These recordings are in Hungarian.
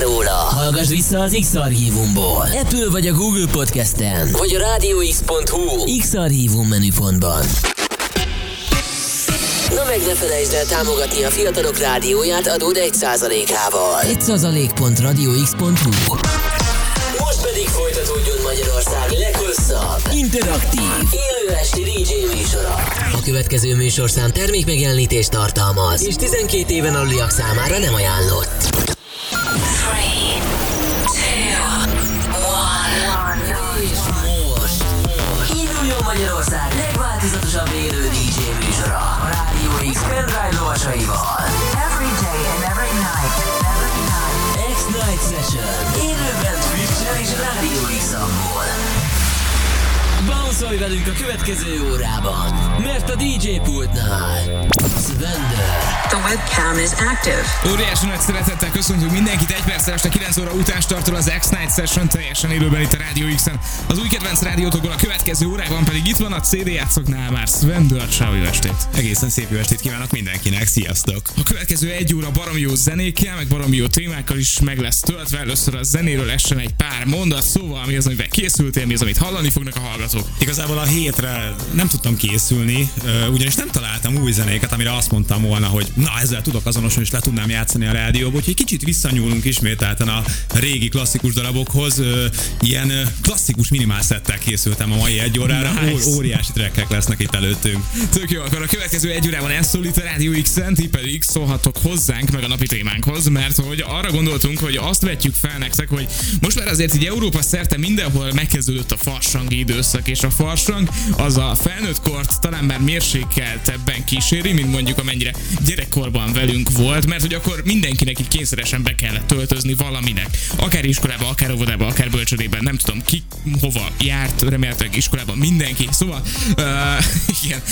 róla? Hallgass vissza az X-Archívumból. Apple vagy a Google Podcast-en. Vagy a rádióx.hu X-Archívum menüpontban. Na meg ne felejtsd el támogatni a fiatalok rádióját adód 1%-ával. 1%.radiox.hu Most pedig folytatódjon Magyarország leghosszabb, interaktív, élő esti DJ műsora. A következő műsorszám termékmegjelenítést tartalmaz, és 12 éven aluliak számára nem ajánlott. Naszej Bounce velünk a következő órában, mert a DJ pultnál Svender. The webcam is active. Óriási nagy szeretettel köszöntünk mindenkit egy perccel este 9 óra után startol az X-Night Session teljesen élőben itt a Rádió X-en. Az új kedvenc rádiótokból a következő órában pedig itt van a CD játszoknál már Sven Dörcsá, jó estét! Egészen szép jó estét kívánok mindenkinek, sziasztok! A következő egy óra baromi jó zenékkel, meg baromi jó témákkal is meg lesz töltve. Először a zenéről essen egy pár mondat, szóval mi az, amivel készültél, mi az, amit hallani fognak a hallgatók. Igazából a hétre nem tudtam készülni, ugyanis nem találtam új zenéket, amire azt mondtam volna, hogy na ezzel tudok azonosulni, és le tudnám játszani a rádióba, úgyhogy kicsit visszanyúlunk ismételten a régi klasszikus darabokhoz. Ilyen klasszikus minimálszettel készültem a mai egy órára, Nice. Óriási trekkek lesznek itt előttünk. Tök jó, akkor a következő egy órában ez szól itt a Rádió X-en, ti pedig szólhatok hozzánk, meg a napi témánkhoz, mert hogy arra gondoltunk, hogy azt vetjük fel nektek, hogy most már azért így Európa szerte mindenhol megkezdődött a farsangi időszak, és a farsang az a felnőtt kort talán már mérsékeltebben kíséri, mint mondjuk amennyire gyerekkorban velünk volt, mert hogy akkor mindenkinek így kényszeresen be kellett töltözni valaminek. Akár iskolába, akár óvodába, akár bölcsödében, nem tudom ki hova járt, remélhetőleg iskolában mindenki. Szóval, uh, igen.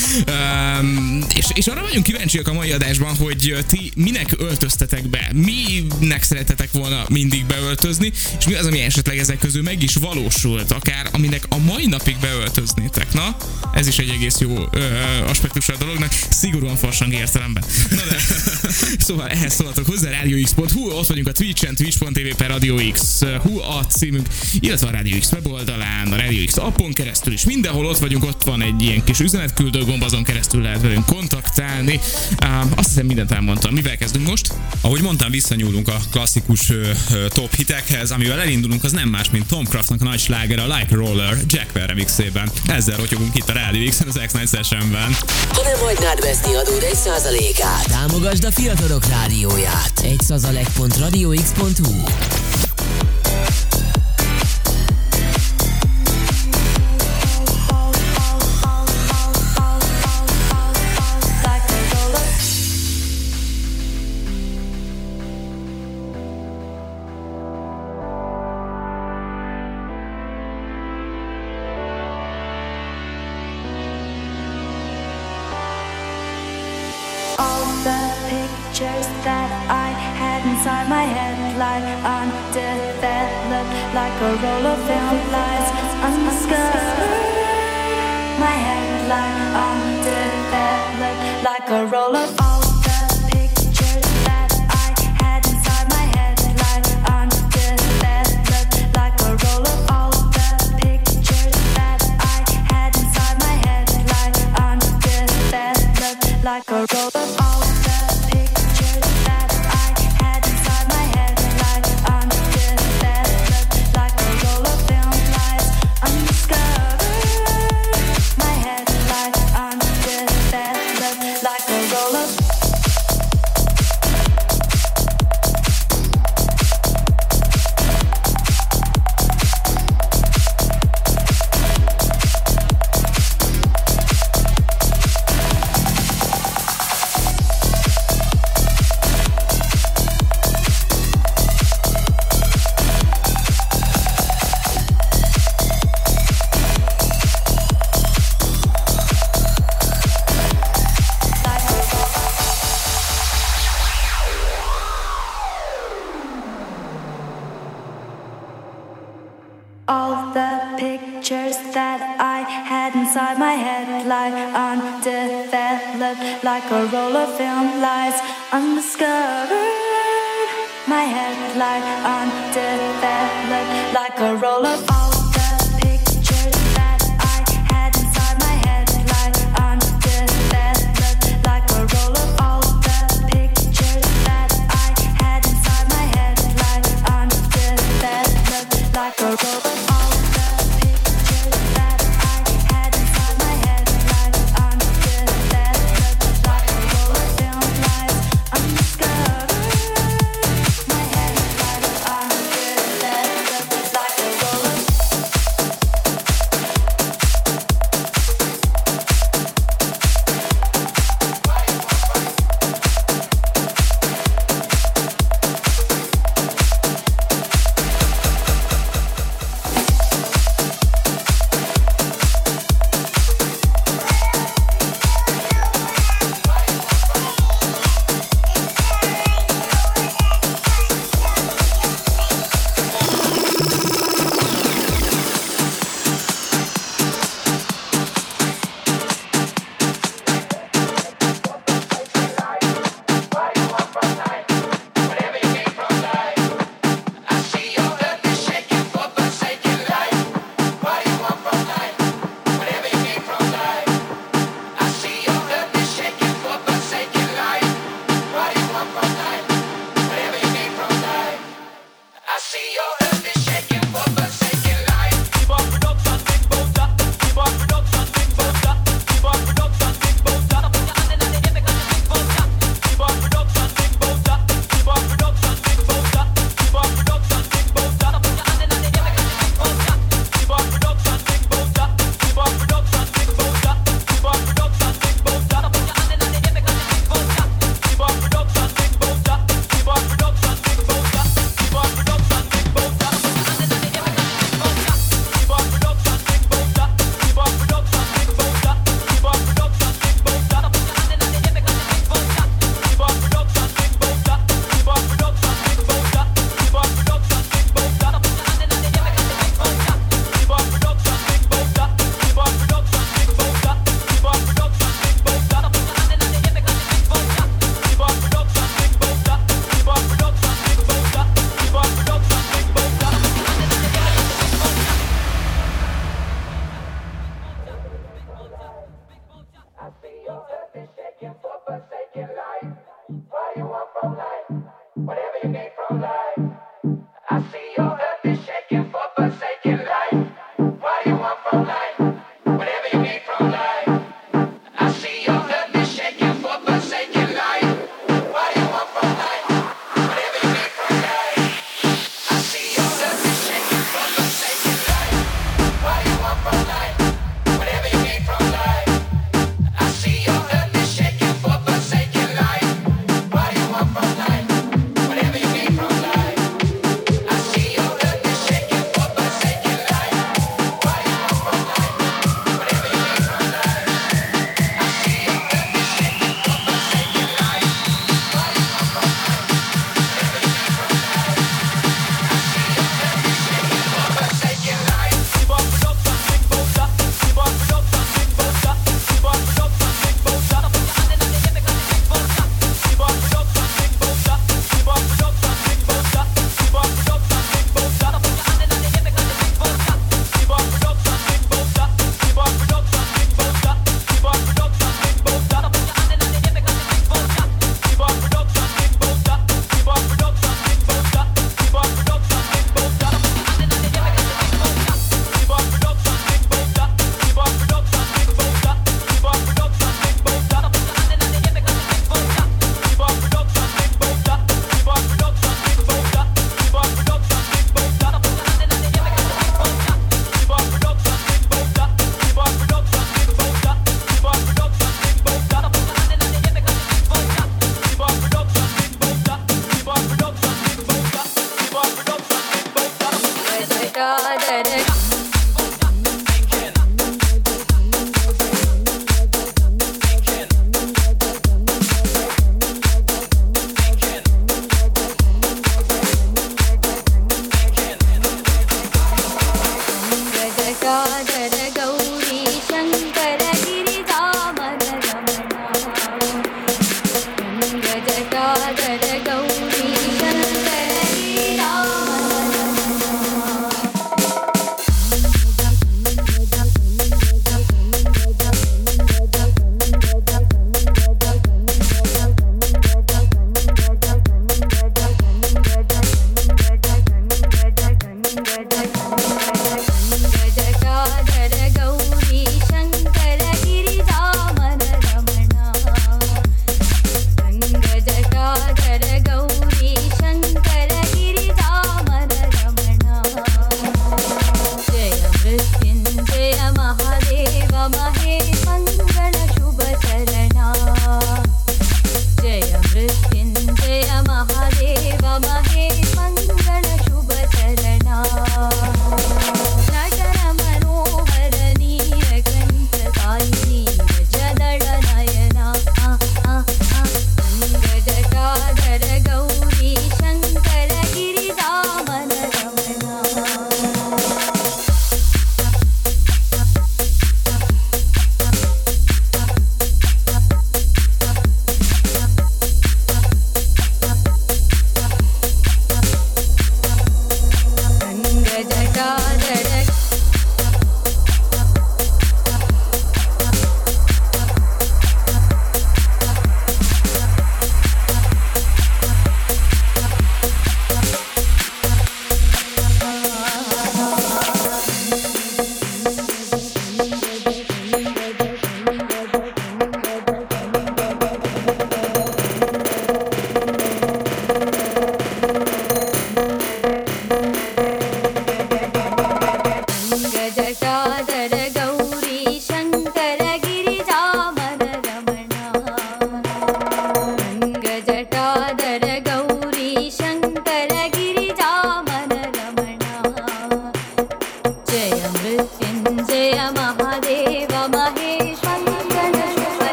Um, és, és arra vagyunk kíváncsiak a mai adásban, hogy ti minek öltöztetek be, minek szeretetek volna mindig beöltözni, és mi az, ami esetleg ezek közül meg is valósult, akár aminek a mai napig beöltöznétek. Na, ez is egy egész jó ö, aspektus a dolognak, szigorúan farsang értelemben. Na de, szóval ehhez szólhatok hozzá, radiox.hu, ott vagyunk a Twitch-en, twitch.tv per Radio X, hu a címünk, illetve a Radio X weboldalán, a Radio X appon keresztül is, mindenhol ott vagyunk, ott van egy ilyen kis üzenetküldő gomb, azon keresztül lehet velünk kontaktálni. Um, azt hiszem mindent elmondtam. Mivel kezdünk most? Ahogy mondtam, visszanyúlunk a klasszikus ö, ö, top hitekhez, amivel elindulunk, az nem más, mint Tom Craftnak a nagy sláger, a Like Roller Jack Ware remixében. Ezzel rotyogunk itt a Radio X-en, az X-Night Sessionben. Ha nem hagynád veszni adód 1%-át, támogasd a fiatalok rádióját. 1%.radiox.hu All undeveloped like a roll of film lies undiscovered. My head lie undeveloped like a roll of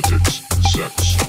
politics, sex.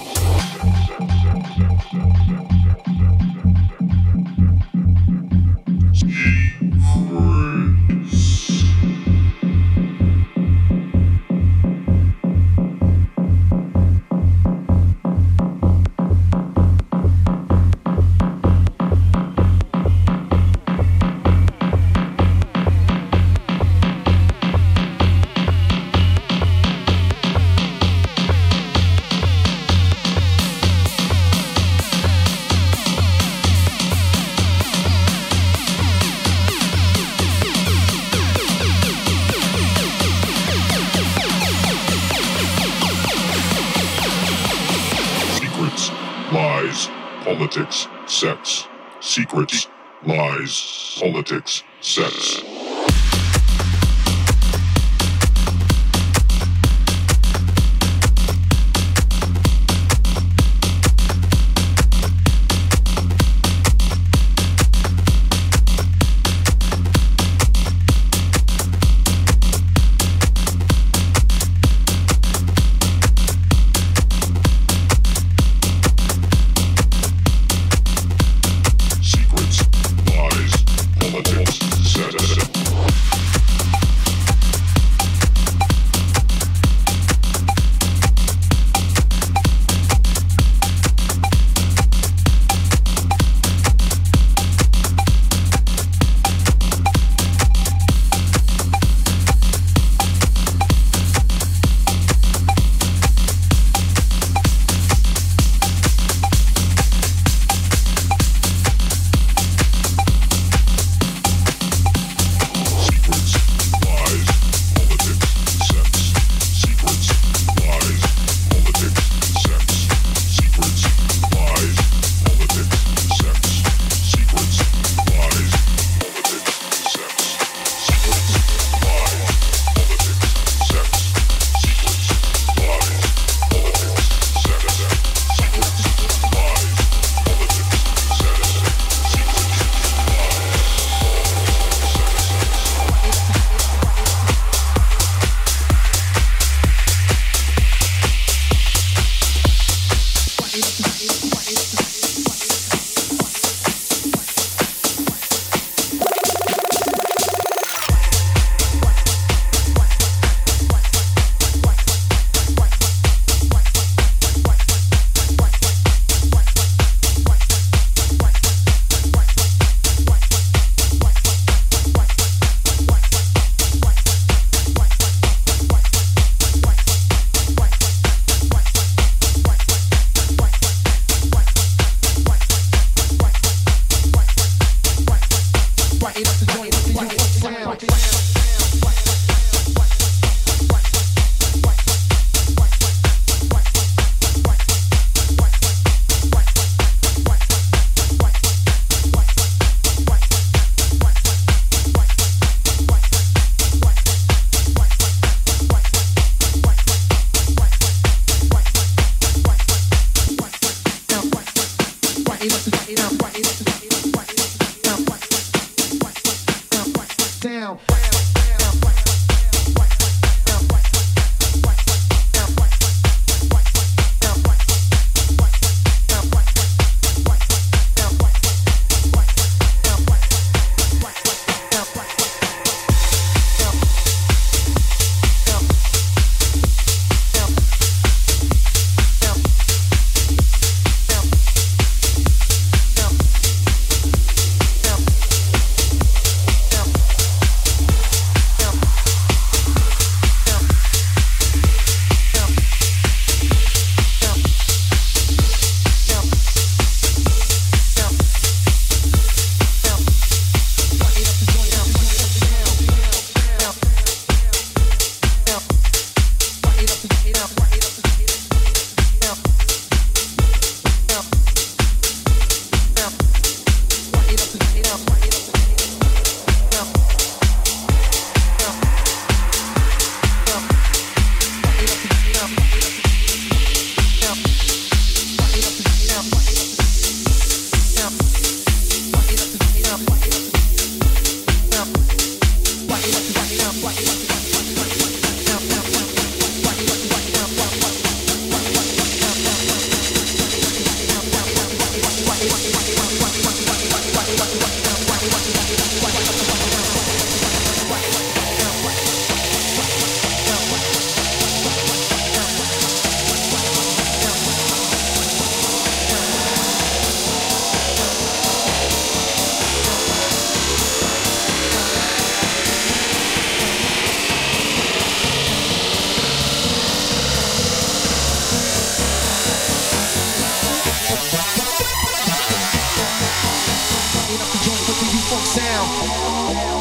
Música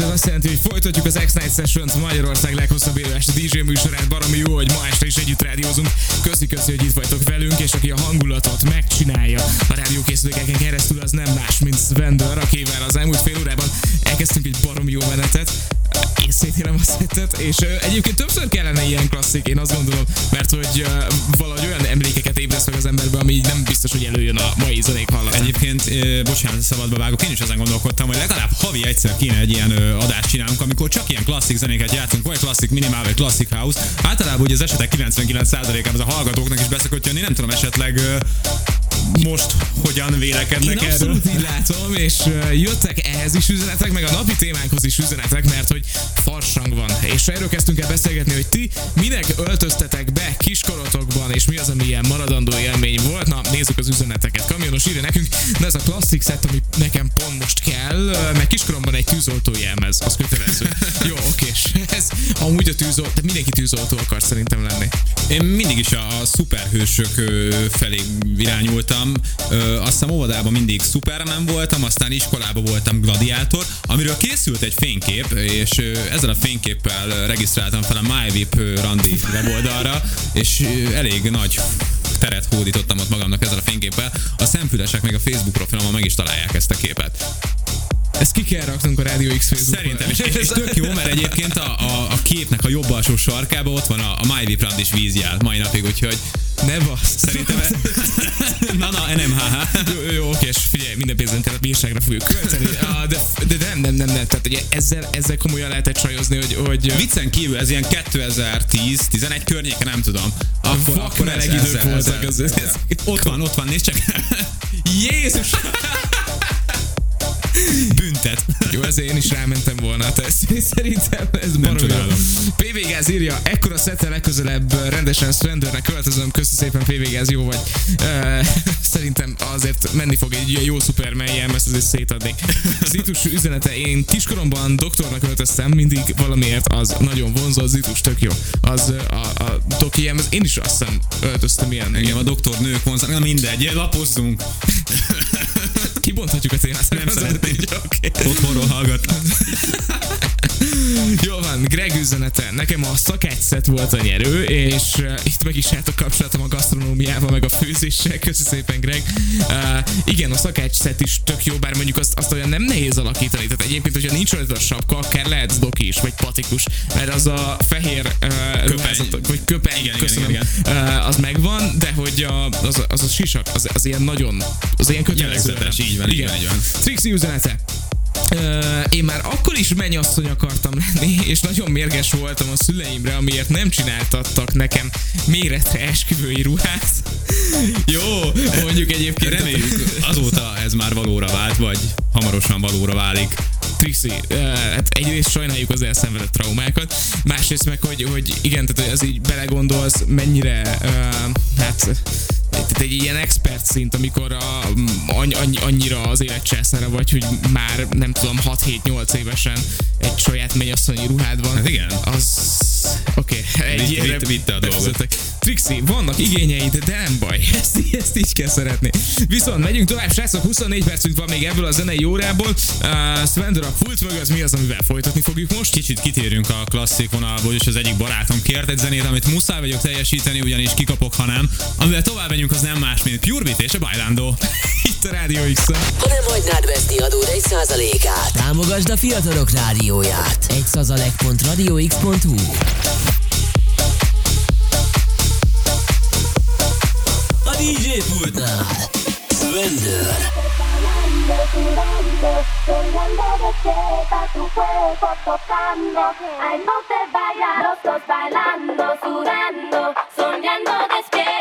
ez azt jelenti, hogy folytatjuk az X-Night Sessions Magyarország leghosszabb élő este DJ műsorát, baromi jó, hogy ma este is együtt rádiózunk. Köszi, köszi, hogy itt vagytok velünk, és aki a hangulatot megcsinálja a rádiókészülékeken keresztül, az nem más, mint Svendor, akivel az elmúlt fél órában elkezdtünk egy baromi jó menetet szétélem a szettet, és uh, egyébként többször kellene ilyen klasszik, én azt gondolom, mert hogy uh, valahogy olyan emlékeket ébreszt meg az emberbe, ami nem biztos, hogy előjön a mai zenék hallatán. Egyébként, uh, bocsánat, szabadba vágok, én is ezen gondolkodtam, hogy legalább havi egyszer kéne egy ilyen uh, adást csinálunk, amikor csak ilyen klasszik zenéket játszunk, vagy klasszik minimál, vagy klasszik house. Általában ugye az esetek 99%-ában az a hallgatóknak is beszokott jönni, nem tudom, esetleg uh, most hogyan vélekednek Én abszolút így látom, és jöttek ehhez is üzenetek, meg a napi témánkhoz is üzenetek, mert hogy farsang van. És erről kezdtünk el beszélgetni, hogy ti minek öltöztetek be kiskorotokban, és mi az, ami ilyen maradandó élmény volt. Na, nézzük az üzeneteket. Kamionos írja nekünk, de ez a klasszik szett, ami nekem pont most kell, meg kiskoromban egy tűzoltó jelmez, az kötelező. Jó, okés. Ez amúgy a tűzoltó, de mindenki tűzoltó akar szerintem lenni. Én mindig is a, a szuperhősök felé irányultam. Ö, azt hiszem óvodában mindig Superman voltam, aztán iskolában voltam gladiátor, amiről készült egy fénykép, és ö, ezzel a fényképpel regisztráltam fel a MyVip randi weboldalra, és ö, elég nagy teret hódítottam ott magamnak ezzel a fényképpel. A szemfülesek meg a Facebook profilomon meg is találják ezt a képet. Ezt ki kell raknunk a Radio X Facebook Szerintem is, és, és tök jó, mert egyébként a, a, a képnek a jobb alsó sarkában ott van a, a MyVip randis vízjel mai napig, úgyhogy Ne bassz. szerintem... na, na, NMHH. Jó, jó, oké, és figyelj, minden pénzünket a bírságra fogjuk költeni. Ah, De, de, de nem, nem, nem, nem. Tehát ugye ezzel, ezzel komolyan lehetett csajozni, hogy, hogy Viccen kívül ez ilyen 2010-11 környéke, nem tudom. Akkor, Vak akkor meleg idők voltak, ez- Ott van, ott van, nézd csak. Jézus! Büntet. Jó, ez én is rámentem volna, te ezt szerintem ez baromi. PV Gáz írja, ekkora szettel legközelebb rendesen Strandernek költözöm, köszi szépen PV Gáz, jó vagy. Uh, szerintem azért menni fog egy jó Superman jelm, ezt azért szétadnék. Zitus üzenete, én kiskoromban doktornak öltöztem, mindig valamiért az nagyon vonzó, az Zitus tök jó. Az a, a doki jelmez, én is azt hiszem öltöztem ilyen. Engem a doktor nők vonznak, na mindegy, lapozzunk. Kibonthatjuk a témát. Nem szeretném. Oké. Otthonról hallgatnak. Jó van, Greg üzenete. Nekem a szakácszet volt a nyerő, és uh, itt meg is állt a kapcsolatom a gasztronómiával, meg a főzéssel. Köszi szépen, Greg. Uh, igen, a szakácszet is tök jó, bár mondjuk azt, azt olyan nem nehéz alakítani. Tehát egyébként, hogyha nincs rajta a sapka, akár lehet doki is, vagy patikus, mert az a fehér uh, ruházatok, vagy köpeny, Igen, igen, köszönöm, igen, Uh, az megvan, de hogy a, az, az a sisak, az, az ilyen nagyon, az ilyen kötelező. Jellegzetes, így van, így van, így van. Trixie üzenete. Én már akkor is mennyasszony akartam lenni, és nagyon mérges voltam a szüleimre, amiért nem csináltattak nekem méretre esküvői ruhát. Jó, mondjuk egyébként... Reméljük azóta ez már valóra vált, vagy hamarosan valóra válik. Trixie, uh, hát egyrészt sajnáljuk az elszenvedett traumákat, másrészt meg, hogy, hogy igen, tehát az így belegondolsz, mennyire, hát tehát egy ilyen expert szint, amikor a, annyi, annyi, annyira az élet császára vagy, hogy már nem tudom, 6-7-8 évesen egy saját mennyasszonyi ruhád van. Hát igen. Az... Oké, okay, egy vitte a dolgot. Trixi, vannak igényeid, de nem baj. Ezt, ezt így kell szeretni. Viszont megyünk tovább, srácok, 24 percünk van még ebből a zenei órából. Uh, Svendor a pult mögött, mi az, amivel folytatni fogjuk most? Kicsit kitérünk a klasszik vonalból, és az egyik barátom kért egy zenét, amit muszáj vagyok teljesíteni, ugyanis kikapok, ha nem. Amivel tovább megyünk, az nem más, mint Pure Beat és a Bailando. Itt a Rádió x Ha nem hagynád veszni adód egy százalékát. Támogasd a fiatalok rádióját. Egy százalék.radiox.hu A DJ pultnál. Tu cuerpo tocando, ay no te vayas, los dos bailando, sudando, soñando despierta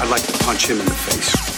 I'd like to punch him in the face.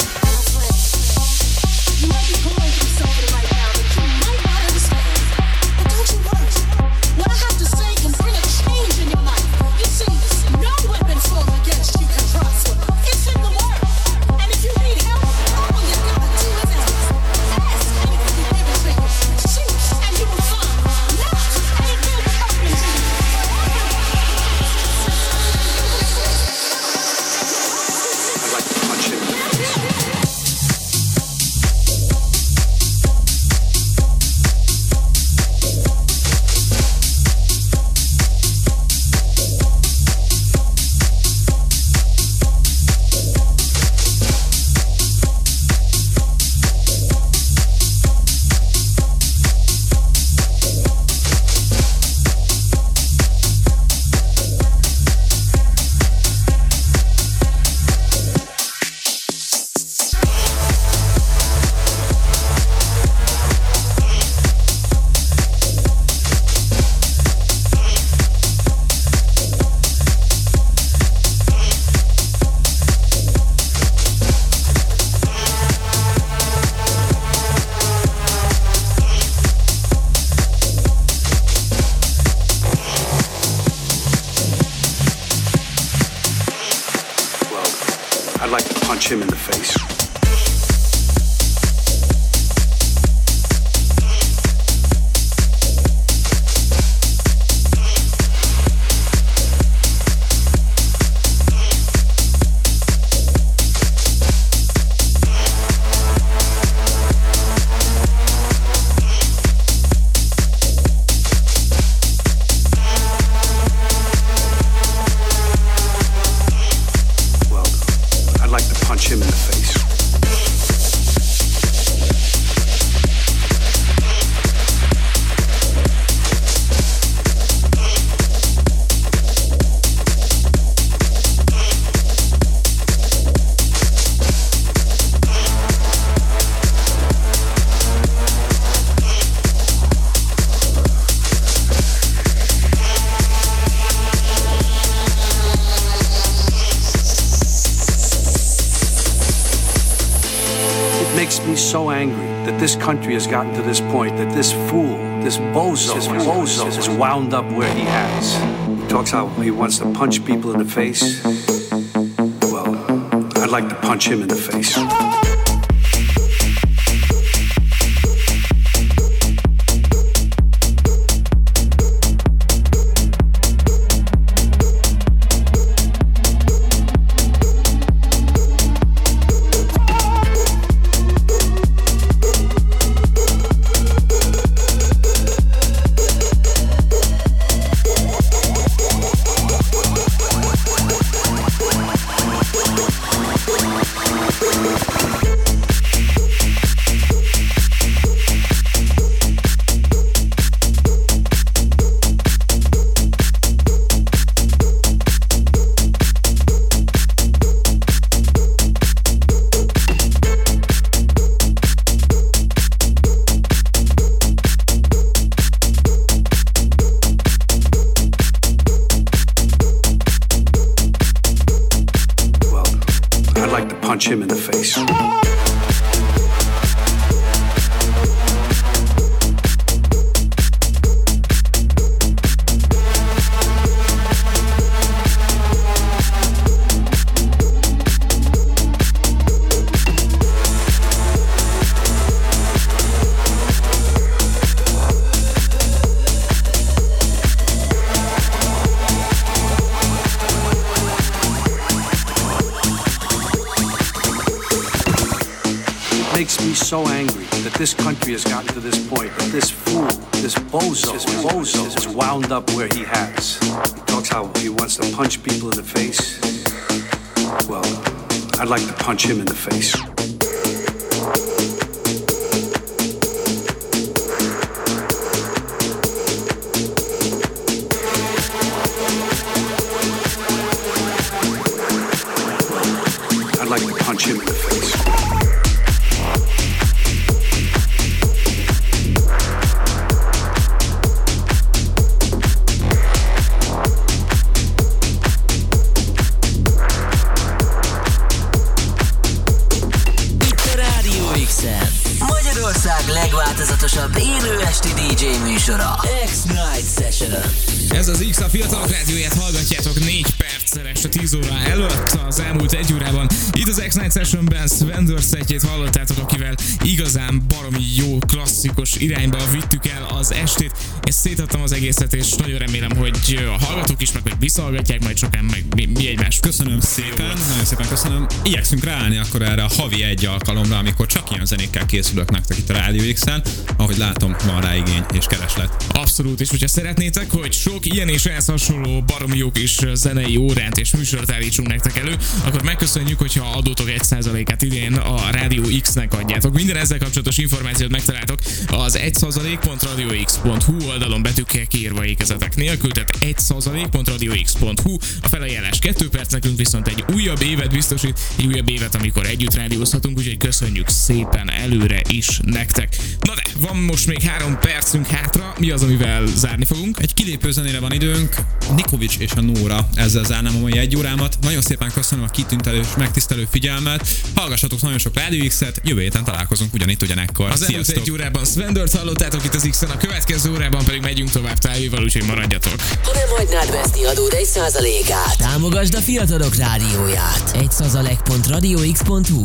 This country has gotten to this point, that this fool, this bozo, this bozo is wound up where he has. He talks how he wants to punch people in the face. Well, I'd like to punch him in the face. Punch him in the face. This country has gotten to this point, this fool, this bozo, this bozo is wound up where he has. He talks how he wants to punch people in the face. Well, I'd like to punch him in the face. Irányba vittük el az estét. Én szétadtam az egészet, és nagyon remélem, hogy a hallgatók is meg, hogy visszahallgatják majd sokan, meg mi, mi egymást. Köszönöm szépen, nagyon szépen köszönöm. Igyekszünk ráállni akkor erre a havi egy alkalomra, amikor csak ilyen zenékkel készülök nektek itt a Rádió X-en. Ahogy látom, van rá igény és kereslet. Abszolút, és hogyha szeretnétek, hogy sok ilyen és ehhez hasonló baromi jó kis zenei órát és műsort állítsunk nektek elő, akkor megköszönjük, hogyha adótok 1%-át idén a Rádió X-nek adjátok. Minden ezzel kapcsolatos információt megtaláltok az 1%.radiox.hu oldalon betűkkel kiírva ékezetek nélkül, tehát 1%.radiox.hu a felajánlás 2 perc, nekünk viszont egy újabb évet biztosít, egy újabb évet, amikor együtt rádiózhatunk, úgyhogy köszönjük szépen előre is nektek. Na de, van most még három percünk hátra, mi az, amivel zárni fogunk? Egy kilépő zenére van időnk, Nikovics és a Nóra, ezzel zárnám a mai egy órámat. Nagyon szépen köszönöm a kitüntelő és megtisztelő figyelmet. Hallgassatok nagyon sok Radio X-et, jövő héten találkozunk ugyanitt ugyanekkor. Az elmúlt egy órában Svendort hallottátok itt az X-en, a következő órában pedig megyünk tovább tájéval, úgyhogy maradjatok. Ha nem hagynád veszni adód egy százalékát, támogasd a fiatalok rádióját. Egy százalék.radiox.hu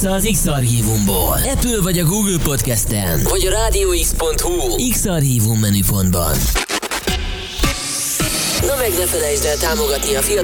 vissza az X-Archívumból. Apple vagy a Google Podcasten, vagy a rádióx.hu X-Archívum menüpontban. Na meg ne felejtsd el támogatni a fiatal